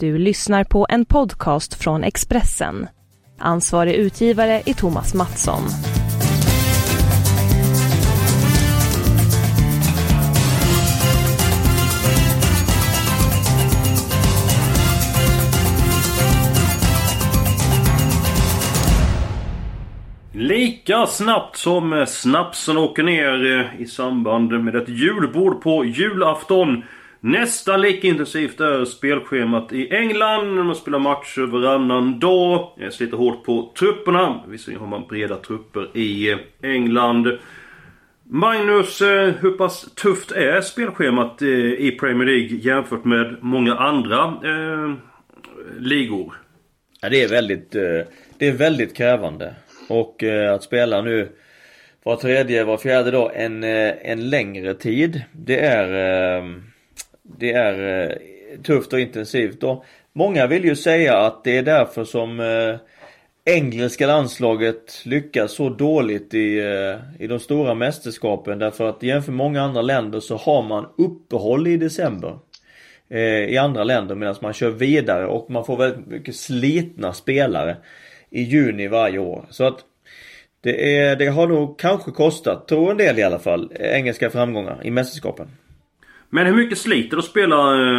Du lyssnar på en podcast från Expressen. Ansvarig utgivare är Thomas Mattsson. Lika snabbt som snapsen åker ner eh, i samband med ett julbord på julafton Nästan lika intensivt är spelschemat i England. Man spelar matcher varannan dag. Sliter hårt på trupperna. Visserligen har man breda trupper i England. Magnus, eh, hur pass tufft är spelschemat eh, i Premier League jämfört med många andra eh, ligor? Ja, det är väldigt, eh, det är väldigt krävande. Och att spela nu var tredje, var fjärde dag en, en längre tid. Det är det är eh, tufft och intensivt. Och många vill ju säga att det är därför som eh, engelska landslaget lyckas så dåligt i, eh, i de stora mästerskapen. Därför att jämfört med många andra länder så har man uppehåll i december. Eh, I andra länder medan man kör vidare och man får väldigt mycket slitna spelare i juni varje år. Så att det, är, det har nog kanske kostat, tror en del i alla fall, eh, engelska framgångar i mästerskapen. Men hur mycket sliter det att spela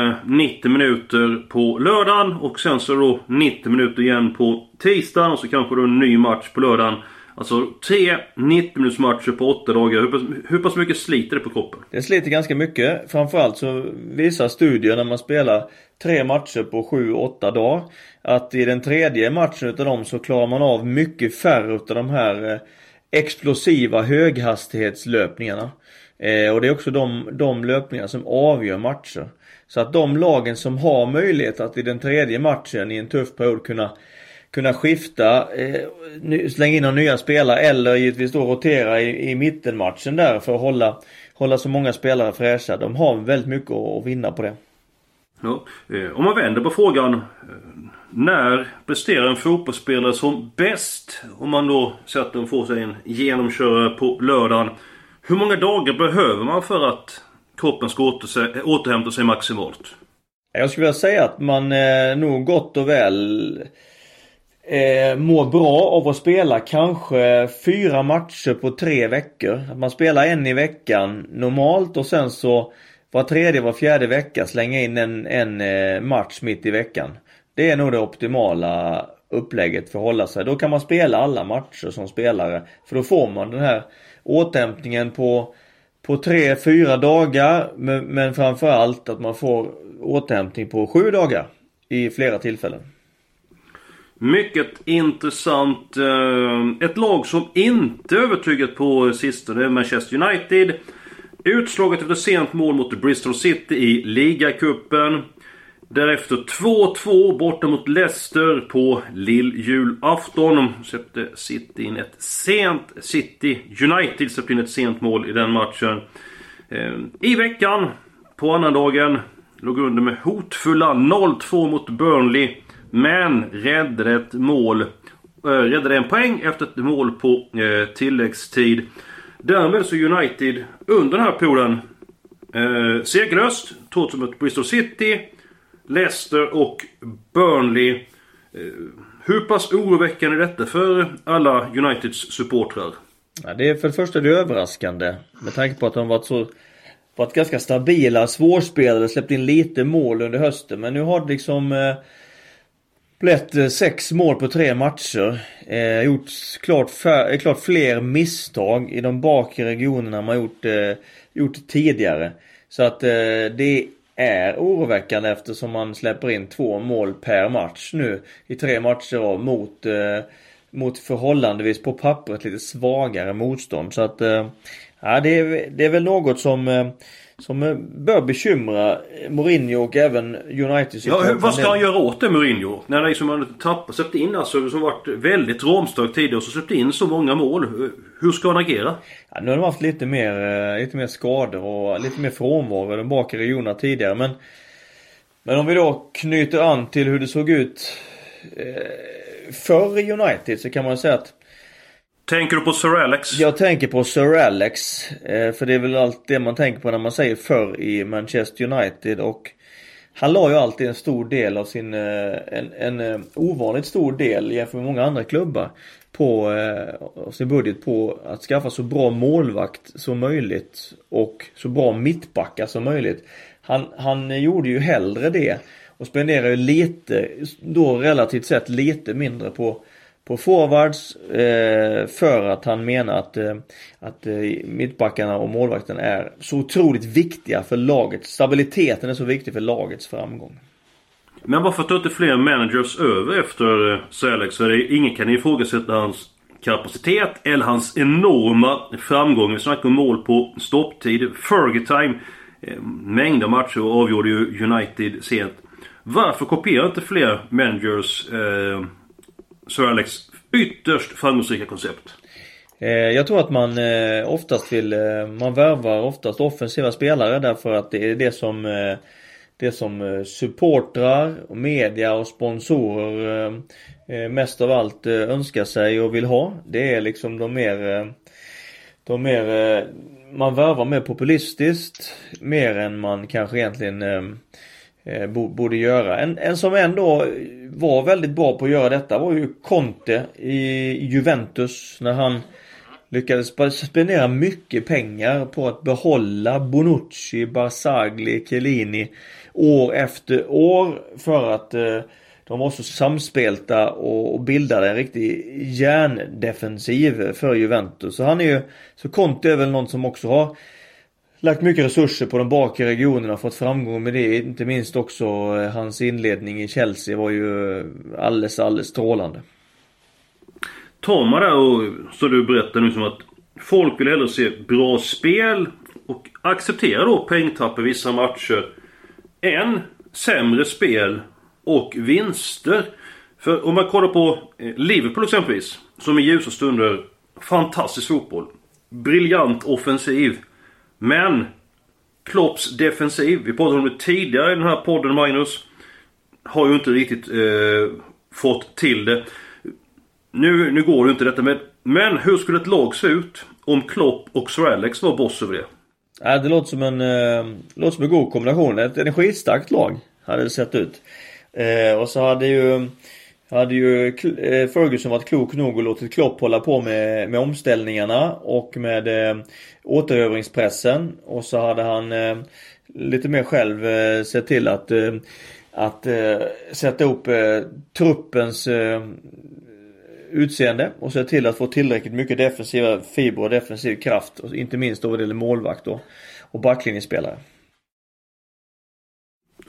eh, 90 minuter på lördagen och sen så då 90 minuter igen på tisdagen och så kanske då en ny match på lördagen. Alltså tre 90 minuters matcher på åtta dagar. Hur pass, hur pass mycket sliter det på kroppen? Det sliter ganska mycket. Framförallt så visar studier när man spelar tre matcher på 7-8 dagar. Att i den tredje matchen utav dem så klarar man av mycket färre utav de här eh, explosiva höghastighetslöpningarna. Eh, och det är också de, de löpningar som avgör matcher. Så att de lagen som har möjlighet att i den tredje matchen i en tuff period kunna kunna skifta, eh, slänga in några nya spelare eller givetvis då rotera i, i mittenmatchen där för att hålla, hålla så många spelare fräscha. De har väldigt mycket att vinna på det. Ja, eh, om man vänder på frågan. Eh, när presterar en fotbollsspelare som bäst? Om man då säger att de får sig en genomkörare på lördagen. Hur många dagar behöver man för att kroppen ska återhämta sig maximalt? Jag skulle vilja säga att man eh, nog gott och väl eh, mår bra av att spela kanske fyra matcher på tre veckor. Att man spelar en i veckan normalt och sen så var tredje, var fjärde vecka slänga in en, en eh, match mitt i veckan. Det är nog det optimala upplägget för att hålla sig. Då kan man spela alla matcher som spelare. För då får man den här återhämtningen på, på tre, fyra dagar. Men, men framförallt att man får återhämtning på sju dagar i flera tillfällen. Mycket intressant. Eh, ett lag som inte övertygat på sistone är Manchester United. Utslaget efter sent mål mot Bristol City i ligacupen. Därefter 2-2 borta mot Leicester på lilljulafton. Släppte City in ett sent... City United släppte in ett sent mål i den matchen. Eh, I veckan, på annandagen, låg under med hotfulla 0-2 mot Burnley. Men räddade ett mål. Äh, räddade en poäng efter ett mål på eh, tilläggstid. Därmed så United under den här poolen eh, segerlöst. Trots mot Bristol City. Leicester och Burnley. Eh, hur pass oroväckande är detta för alla Uniteds supportrar? Ja, det är för det första det överraskande. Med tanke på att de varit så varit ganska stabila, svårspelade, släppt in lite mål under hösten. Men nu har det liksom eh, blivit eh, sex mål på tre matcher. Eh, gjort klart, fär, eh, klart fler misstag i de bakre regionerna man gjort, eh, gjort tidigare. Så att eh, det är är oroväckande eftersom man släpper in två mål per match nu i tre matcher av mot, eh, mot förhållandevis på pappret lite svagare motstånd. Så att eh, ja, det, är, det är väl något som eh, som bör bekymra Mourinho och även United. Ja, vad ska han göra åt det Mourinho? När han liksom har tappat, släppt in alltså som varit väldigt råmstark tidigare och så släppt in så många mål. Hur ska han agera? Ja, nu har de haft lite mer, eh, lite mer skador och lite mer frånvaro i de bakre regionerna tidigare. Men, men om vi då knyter an till hur det såg ut eh, förr i United så kan man säga att Tänker du på Sir Alex? Jag tänker på Sir Alex. Eh, för det är väl allt det man tänker på när man säger förr i Manchester United. Och han la ju alltid en stor del av sin, eh, en, en eh, ovanligt stor del jämfört med många andra klubbar på eh, sin budget på att skaffa så bra målvakt som möjligt och så bra mittbackar som möjligt. Han, han gjorde ju hellre det och spenderade ju lite, då relativt sett lite mindre på på forwards eh, för att han menar att, eh, att eh, mittbackarna och målvakten är så otroligt viktiga för laget. Stabiliteten är så viktig för lagets framgång. Men varför tar inte fler managers över efter eh, Sir det, ingen kan ifrågasätta hans kapacitet eller hans enorma framgång. Vi snackar om mål på stopptid. Fergie time. Eh, mängder matcher avgjorde ju United sent. Varför kopierar inte fler managers eh, Sir Alex ytterst framgångsrika koncept? Eh, jag tror att man eh, oftast vill, eh, man värvar oftast offensiva spelare därför att det är det som det som supportrar, media och sponsorer mest av allt önskar sig och vill ha. Det är liksom de mer, de mer, man värvar mer populistiskt mer än man kanske egentligen Eh, borde göra. En, en som ändå var väldigt bra på att göra detta var ju Conte i Juventus när han lyckades spendera mycket pengar på att behålla Bonucci, Barzagli, Chiellini år efter år för att eh, de var så samspelta och, bildade en riktig järndefensiv för Juventus. Så han är ju, så Conte är väl någon som också har lagt mycket resurser på de bakre regionerna och fått framgång med det. Inte minst också eh, hans inledning i Chelsea var ju eh, alldeles, alldeles strålande. Tar man det och så du berättar nu som att folk vill hellre se bra spel och acceptera då pengtapp i vissa matcher än sämre spel och vinster. För om man kollar på eh, Liverpool exempelvis, som i ljusa stunder fantastisk fotboll. Briljant offensiv. Men Klopps defensiv, vi pratade om det tidigare i den här podden Magnus. Har ju inte riktigt eh, fått till det. Nu, nu går det inte detta med. Men hur skulle ett lag se ut om Klopp och Sir Alex var boss över det? Ja, det låter som en, eh, låter som en god kombination. Ett energistarkt lag hade det sett ut. Eh, och så hade ju hade ju eh, Ferguson varit klok nog och låtit Klopp hålla på med, med omställningarna och med eh, återövringspressen. Och så hade han eh, lite mer själv eh, sett till att, eh, att eh, sätta upp eh, truppens eh, utseende och se till att få tillräckligt mycket defensiva fibrer och defensiv kraft. Och inte minst då vad det gäller målvakt då. Och backlinjespelare.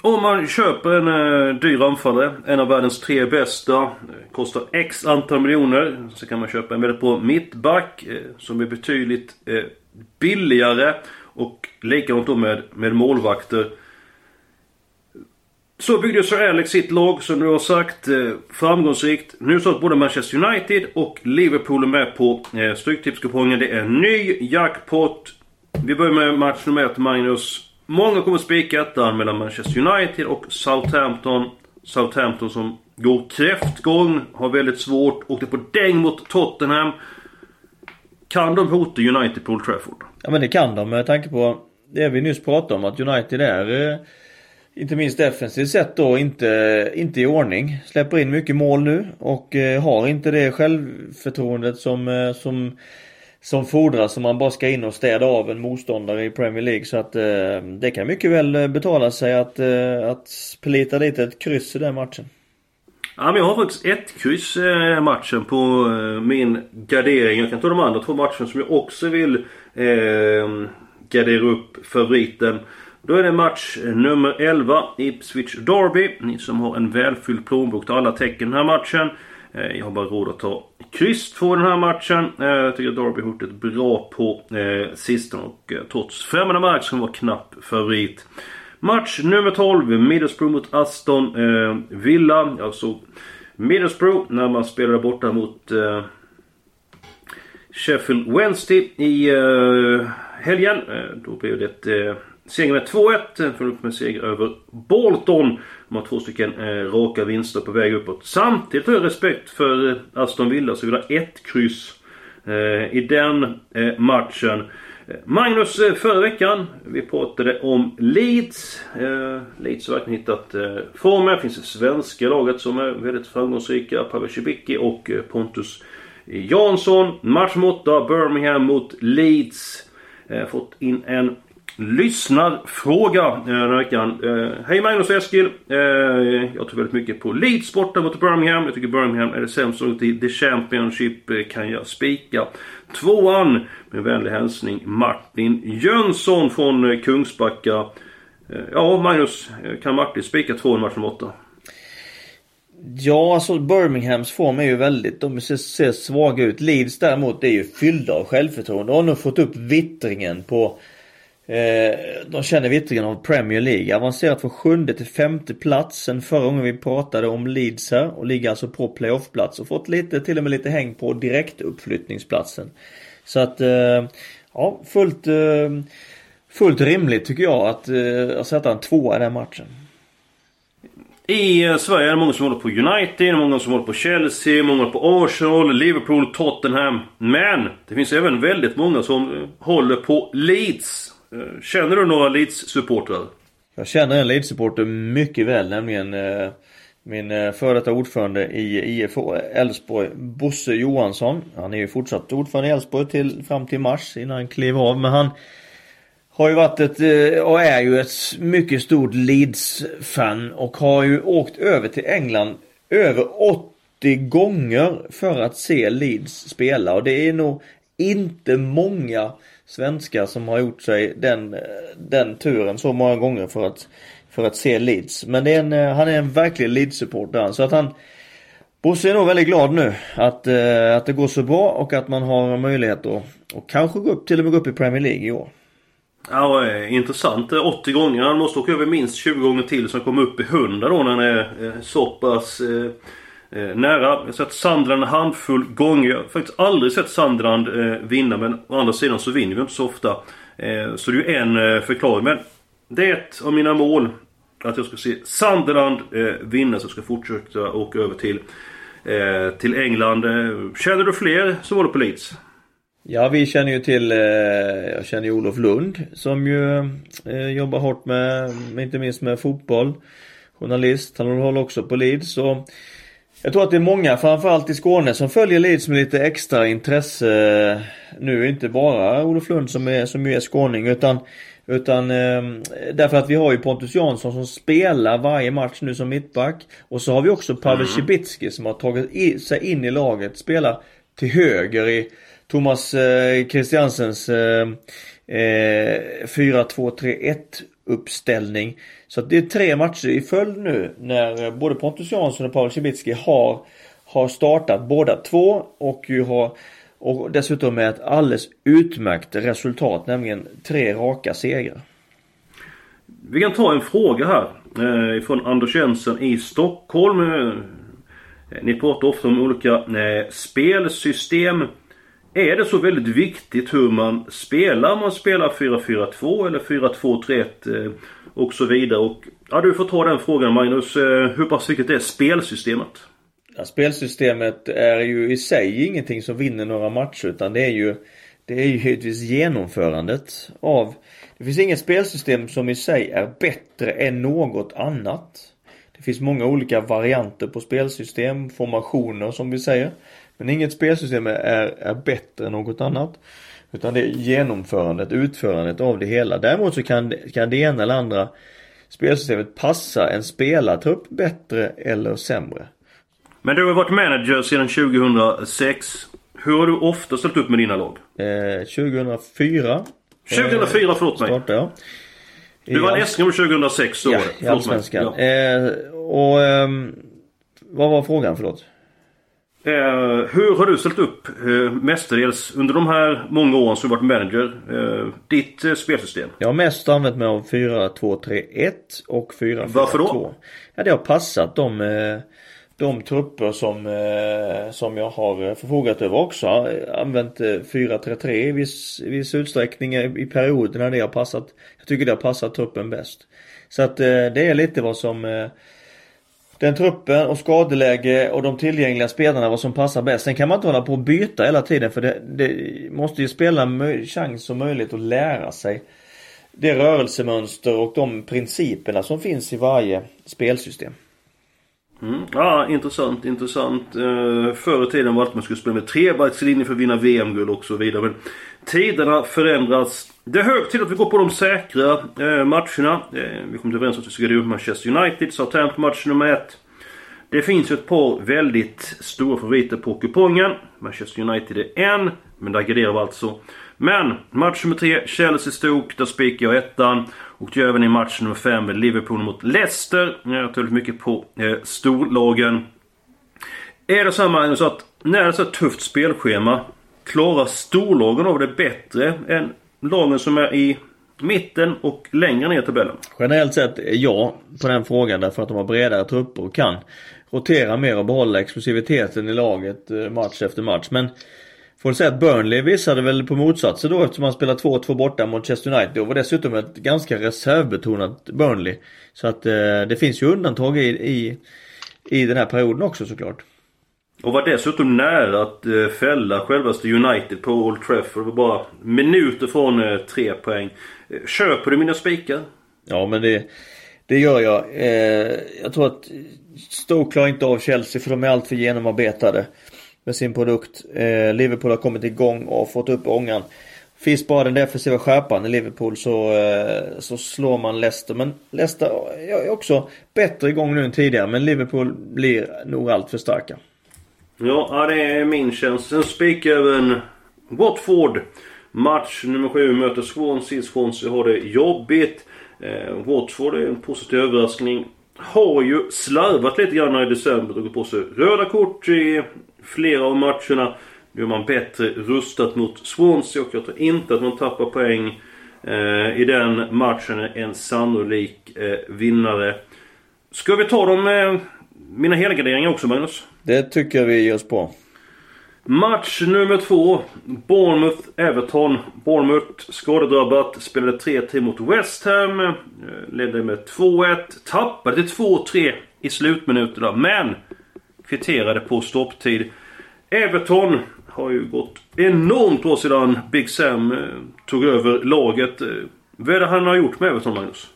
Om man köper en eh, dyr anfallare, en av världens tre bästa, eh, kostar X antal miljoner. Så kan man köpa en väldigt bra mittback eh, som är betydligt eh, billigare. Och likadant då med, med målvakter. Så byggde Sir Alex sitt lag, som du har sagt, eh, framgångsrikt. Nu så att både Manchester United och Liverpool är med på eh, Stryktipskupongen. Det är en ny jackpot. Vi börjar med match nummer ett, Magnus. Många kommer spika ettan mellan Manchester United och Southampton. Southampton som går kräftgång, har väldigt svårt, åkte på däng mot Tottenham. Kan de hota United på Old Trafford? Ja men det kan de med tanke på det vi nyss pratade om att United är eh, inte minst defensivt sett då inte, inte i ordning. Släpper in mycket mål nu och eh, har inte det självförtroendet som, eh, som som fordras om man bara ska in och städa av en motståndare i Premier League. Så att eh, det kan mycket väl eh, betala sig att, eh, att plita dit ett kryss i den matchen. Ja, men jag har faktiskt ett kryss i matchen på eh, min gardering. Jag kan ta de andra två matcherna som jag också vill eh, gardera upp favoriten. Då är det match nummer 11, Ipswich Derby. Ni som har en välfylld plånbok tar alla tecken den här matchen. Eh, jag har bara råd att ta kryss två den här matchen. Eh, jag tycker att Derby har gjort ett bra på eh, sistone och trots främmande mark som var knapp favorit. Match nummer 12, Middlesbrough mot Aston Villa. Jag såg Middlesbrough när man spelade borta mot Sheffield Wednesday i helgen. Då blev det ett Seger med 2-1. Följde upp med seger över Bolton. De har två stycken eh, raka vinster på väg uppåt. Samtidigt har jag respekt för eh, Aston Villa så vill ha ett kryss eh, i den eh, matchen. Eh, Magnus, eh, förra veckan vi pratade om Leeds. Eh, Leeds har verkligen hittat formen. Det finns det svenska laget som är väldigt framgångsrika. Pavel Cibicki och Pontus Jansson. Match 8, Birmingham mot Leeds. Fått in en lyssnarfråga eh, den här veckan. Eh, Hej Magnus och Eskil. Eh, jag tror väldigt mycket på Leeds borta mot Birmingham. Jag tycker Birmingham är det sämsta laget i The Championship. Eh, kan jag spika. Tvåan. Med vänlig hälsning Martin Jönsson från eh, Kungsbacka. Eh, ja Magnus, eh, kan Martin spika tvåan i matchen åtta? Ja, alltså Birminghams form är ju väldigt, de ser, ser svaga ut. Leeds däremot är ju fyllda av självförtroende. De har nu fått upp vittringen på Eh, de känner vittringen av Premier League. Avancerat från sjunde till femte plats sen förra gången vi pratade om Leeds här och ligger alltså på playoffplats och fått lite, till och med lite häng på direktuppflyttningsplatsen. Så att, eh, ja, fullt, eh, fullt rimligt tycker jag att, eh, att sätta en tvåa i den matchen. I eh, Sverige är det många som håller på United, många som håller på Chelsea, många håller på Arsenal, Liverpool, Tottenham. Men det finns även väldigt många som eh, håller på Leeds. Eh, känner du några Leeds-supportrar? Jag känner en Leeds-supporter mycket väl, nämligen eh, min eh, före detta ordförande i IFK Elfsborg, Bosse Johansson. Han är ju fortsatt ordförande i Elfsborg till, fram till mars innan han klev av. Men han har ju varit ett, och är ju ett mycket stort Leeds-fan och har ju åkt över till England över 80 gånger för att se Leeds spela. Och det är nog inte många svenskar som har gjort sig den, den turen så många gånger för att, för att se Leeds. Men det är en, eh, han är en verklig Leeds-supporter så att han Bosse är nog väldigt glad nu att, eh, att det går så bra och att man har möjlighet att och kanske gå upp, till och med gå upp i Premier League i år. Ja, eh, intressant. 80 gånger. Han måste åka över minst 20 gånger till så han kommer upp i 100 då när han är så pass eh, nära. Jag har sett Sandland en handfull gånger. Jag har faktiskt aldrig sett Sandland eh, vinna men å andra sidan så vinner vi inte så ofta. Eh, så det är ju en eh, förklaring. Men det är ett av mina mål. Att jag ska se Sunderland eh, vinna så jag ska fortsätta åka över till, eh, till England. Eh, känner du fler som håller på Leeds? Ja, vi känner ju till, eh, jag känner ju Olof Lund som ju eh, jobbar hårt med, inte minst med fotboll. Journalist, han håller också på Leeds. Och jag tror att det är många, framförallt i Skåne, som följer Leeds med lite extra intresse. Nu inte bara Olof Lund som är, som är skåning utan utan eh, därför att vi har ju Pontus Jansson som spelar varje match nu som mittback. Och så har vi också Pavel mm. Cibicki som har tagit sig in i laget. Spelar till höger i Thomas eh, Christiansens eh, eh, 4-2-3-1 uppställning. Så att det är tre matcher i följd nu när eh, både Pontus Jansson och Paul Cibicki har, har startat båda två och ju har och dessutom med ett alldeles utmärkt resultat, nämligen tre raka segrar. Vi kan ta en fråga här eh, ifrån Anders Jensen i Stockholm. Eh, ni pratar ofta om olika eh, spelsystem. Är det så väldigt viktigt hur man spelar? Om man spelar 4-4-2 eller 4-2-3-1 eh, och så vidare. Och, ja, du får ta den frågan Magnus. Eh, hur pass viktigt är spelsystemet? Ja, spelsystemet är ju i sig ingenting som vinner några matcher utan det är ju Det är ju givetvis genomförandet av Det finns inget spelsystem som i sig är bättre än något annat. Det finns många olika varianter på spelsystem, formationer som vi säger. Men inget spelsystem är, är bättre än något annat. Utan det är genomförandet, utförandet av det hela. Däremot så kan, kan det ena eller andra spelsystemet passa en spelartrupp bättre eller sämre. Men du har varit manager sedan 2006. Hur har du ofta ställt upp med dina lag? Eh, 2004. 2004, förlåt mig. Startade jag. Du var en SM 2006 så ja, var det. i Allsvenskan. Ja. Eh, och eh, vad var frågan, förlåt? Eh, hur har du ställt upp eh, mestadels under de här många åren som du varit manager? Eh, ditt eh, spelsystem? Jag har mest använt mig av 4-2-3-1 och 4-4-2. Varför då? Ja, det har passat de eh, de trupper som, eh, som jag har förfogat över också. Använt 4-3-3 eh, i viss, viss utsträckning i perioder när det har passat. Jag tycker det har passat truppen bäst. Så att eh, det är lite vad som den truppen och skadeläge och de tillgängliga spelarna vad som passar bäst. Sen kan man inte hålla på och byta hela tiden för det, det måste ju spela chans och möjlighet att lära sig det rörelsemönster och de principerna som finns i varje spelsystem. Mm. Ja, intressant, intressant. Eh, förr i tiden var det att man skulle spela med trebackslinje för att vinna VM-guld och så vidare. Men tiderna förändras. Det är hög tid att vi går på de säkra eh, matcherna. Eh, vi kom överens om att vi skulle gå upp Manchester United, Southampton match nummer ett. Det finns ju ett par väldigt stora favoriter på kupongen. Manchester United är en, men där garderar vi alltså. Men match nummer tre, Chelsea-Stoke. Där spikar jag ettan. Och det gör även i match nummer fem, Liverpool mot Leicester. Jag tar mycket på eh, storlagen. Är det så här Magnus att när det är så här tufft spelschema Klarar storlagen av det bättre än lagen som är i mitten och längre ner i tabellen? Generellt sett ja på den frågan därför att de har bredare trupper och kan rotera mer och behålla explosiviteten i laget eh, match efter match. Men Får säga att Burnley visade väl på motsatsen då eftersom man spelar 2-2 borta mot Manchester United. Och var dessutom ett ganska reservbetonat Burnley. Så att eh, det finns ju undantag i, i, i den här perioden också såklart. Och var dessutom nära att eh, fälla självaste United på Old Trafford. Det var bara minuter från eh, tre poäng. Eh, köper du mina spikar? Ja men det, det gör jag. Eh, jag tror att Stoke klarar inte av Chelsea för de är alltför genomarbetade med sin produkt. Eh, Liverpool har kommit igång och fått upp ångan. Finns bara den defensiva skärpan i Liverpool så, eh, så slår man Leicester. Men Leicester är också bättre igång nu än tidigare. Men Liverpool blir nog allt för starka. Ja, det är min tjänst. Sen spikar även Watford. Match nummer 7 möter Swansea. Swansea har det jobbigt. Eh, Watford är en positiv överraskning. Har ju slarvat lite grann i december. Dragit på sig röda kort i flera av matcherna. Nu är man bättre rustat mot Swansea och jag tror inte att man tappar poäng eh, i den matchen. En sannolik eh, vinnare. Ska vi ta dem med mina helgarderingar också Magnus? Det tycker jag vi ger oss på. Match nummer två. Bournemouth-Everton. Bournemouth skadedrabbat. Spelade 3-3 mot West Ham. Eh, ledde med 2-1. Tappade till 2-3 i slutminuterna. Men kvitterade på stopptid. Everton har ju gått enormt bra sedan Big Sam eh, tog över laget. Eh, vad är det han har gjort med Everton, Magnus?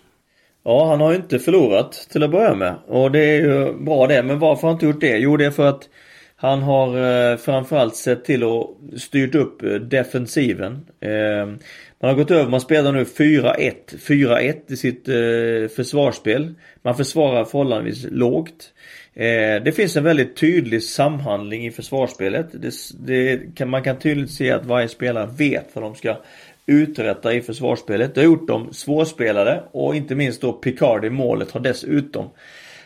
Ja, han har ju inte förlorat till att börja med. Och det är ju bra det. Men varför har han inte gjort det? Jo, det är för att han har eh, framförallt sett till att styrt upp eh, defensiven. Eh, man har gått över, man spelar nu 4-1. 4-1 i sitt eh, försvarsspel. Man försvarar förhållandevis lågt. Eh, det finns en väldigt tydlig samhandling i försvarsspelet. Det, det kan, man kan tydligt se att varje spelare vet vad de ska uträtta i försvarsspelet. Det har gjort dem svårspelade och inte minst då Picard i målet har dessutom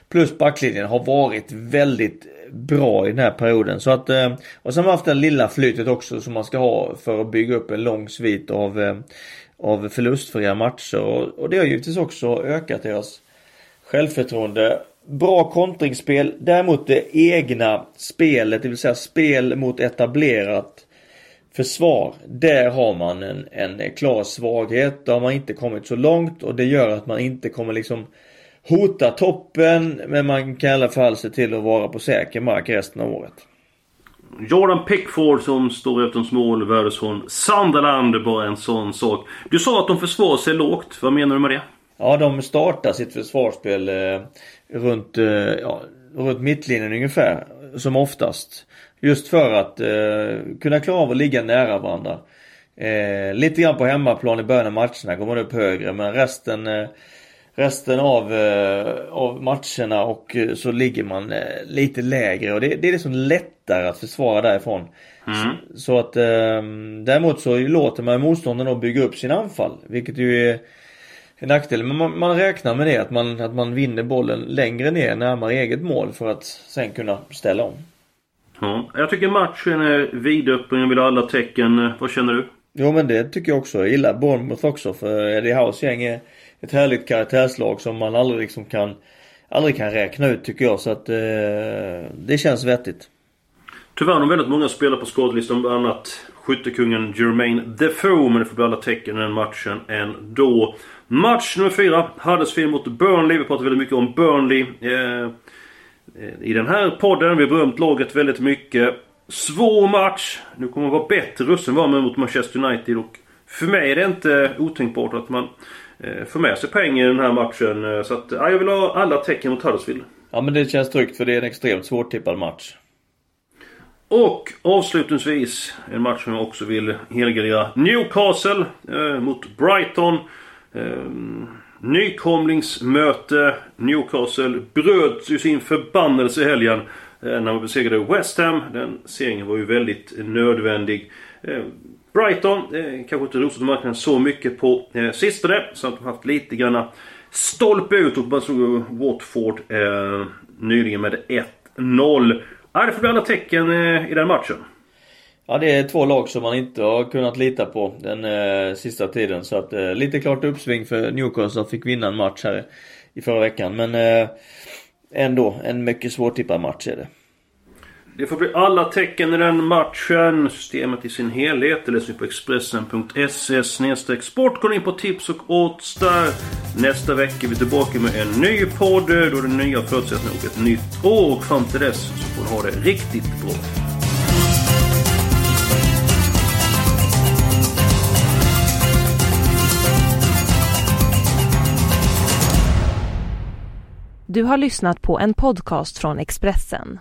plus backlinjen har varit väldigt bra i den här perioden. Så att, eh, och sen har man haft det lilla flytet också som man ska ha för att bygga upp en lång svit av, eh, av förlustfria matcher. Och, och det har givetvis också ökat deras självförtroende bra kontringsspel. Däremot det egna spelet, det vill säga spel mot etablerat försvar. Där har man en, en klar svaghet. Där har man inte kommit så långt och det gör att man inte kommer liksom hota toppen. Men man kan i alla fall se till att vara på säker mark resten av året. Jordan Pickford som står efter mål värdes från Sunderland. Bara en sån sak. Du sa att de försvarar sig lågt. Vad menar du med det? Ja, de startar sitt försvarsspel eh, runt, eh, ja, runt mittlinjen ungefär. Som oftast. Just för att eh, kunna klara av att ligga nära varandra. Eh, lite grann på hemmaplan i början av matcherna går man upp högre men resten eh, Resten av, eh, av matcherna och eh, så ligger man lite lägre och det, det är liksom lättare att försvara därifrån. Mm. Så, så, att däremot så låter man motståndarna bygga upp sin anfall. Vilket ju är en nackdel. Men man, man, räknar med det att man, att man vinner bollen längre ner närmare eget mål för att sen kunna ställa om. Ja, jag tycker matchen är vidöppen. Jag vill ha alla tecken. Vad känner du? Jo men det tycker jag också. Jag gillar Bournemouth också för Eddie House gäng är ett härligt karaktärslag som man aldrig liksom kan aldrig kan räkna ut tycker jag. Så att eh, det känns vettigt. Tyvärr har väldigt många spelare på skadelistan. Bland annat skyttekungen Jermaine Defoe. Men det får bli alla tecken i den matchen ändå. Match nummer fyra. Huddersfield mot Burnley. Vi pratar väldigt mycket om Burnley. Eh, eh i den här podden. Vi har berömt laget väldigt mycket. Svår match. Nu kommer det vara bättre rösten var man mot Manchester United och för mig är det inte otänkbart att man eh, får med sig pengar i den här matchen. Så att, ja, jag vill ha alla tecken mot Huddersfield. Ja men det känns tryggt för det är en extremt svårtippad match. Och avslutningsvis en match som jag också vill helgardera. Newcastle eh, mot Brighton. Eh, nykomlingsmöte. Newcastle bröt ju sin förbannelse i helgen. Eh, när man besegrade West Ham. Den segern var ju väldigt nödvändig. Brighton, eh, kanske inte rosat marknaden så mycket på eh, sistone. Så att de haft lite granna stolpe ut och man såg Watford eh, nyligen med 1-0. Ja, det får bli alla tecken eh, i den matchen. Ja det är två lag som man inte har kunnat lita på den eh, sista tiden. Så att eh, lite klart uppsving för Newcastle som fick vinna en match här i förra veckan. Men eh, ändå en mycket svårtippad match är det. Det får bli alla tecken i den matchen. Systemet i sin helhet. Det läser vi på Expressen.se sport. Gå in på tips och odds där. Nästa vecka är vi tillbaka med en ny podd. Då är det nya förutsättningar och ett nytt år. Och Fram till dess så får ni ha det riktigt bra. Du har lyssnat på en podcast från Expressen.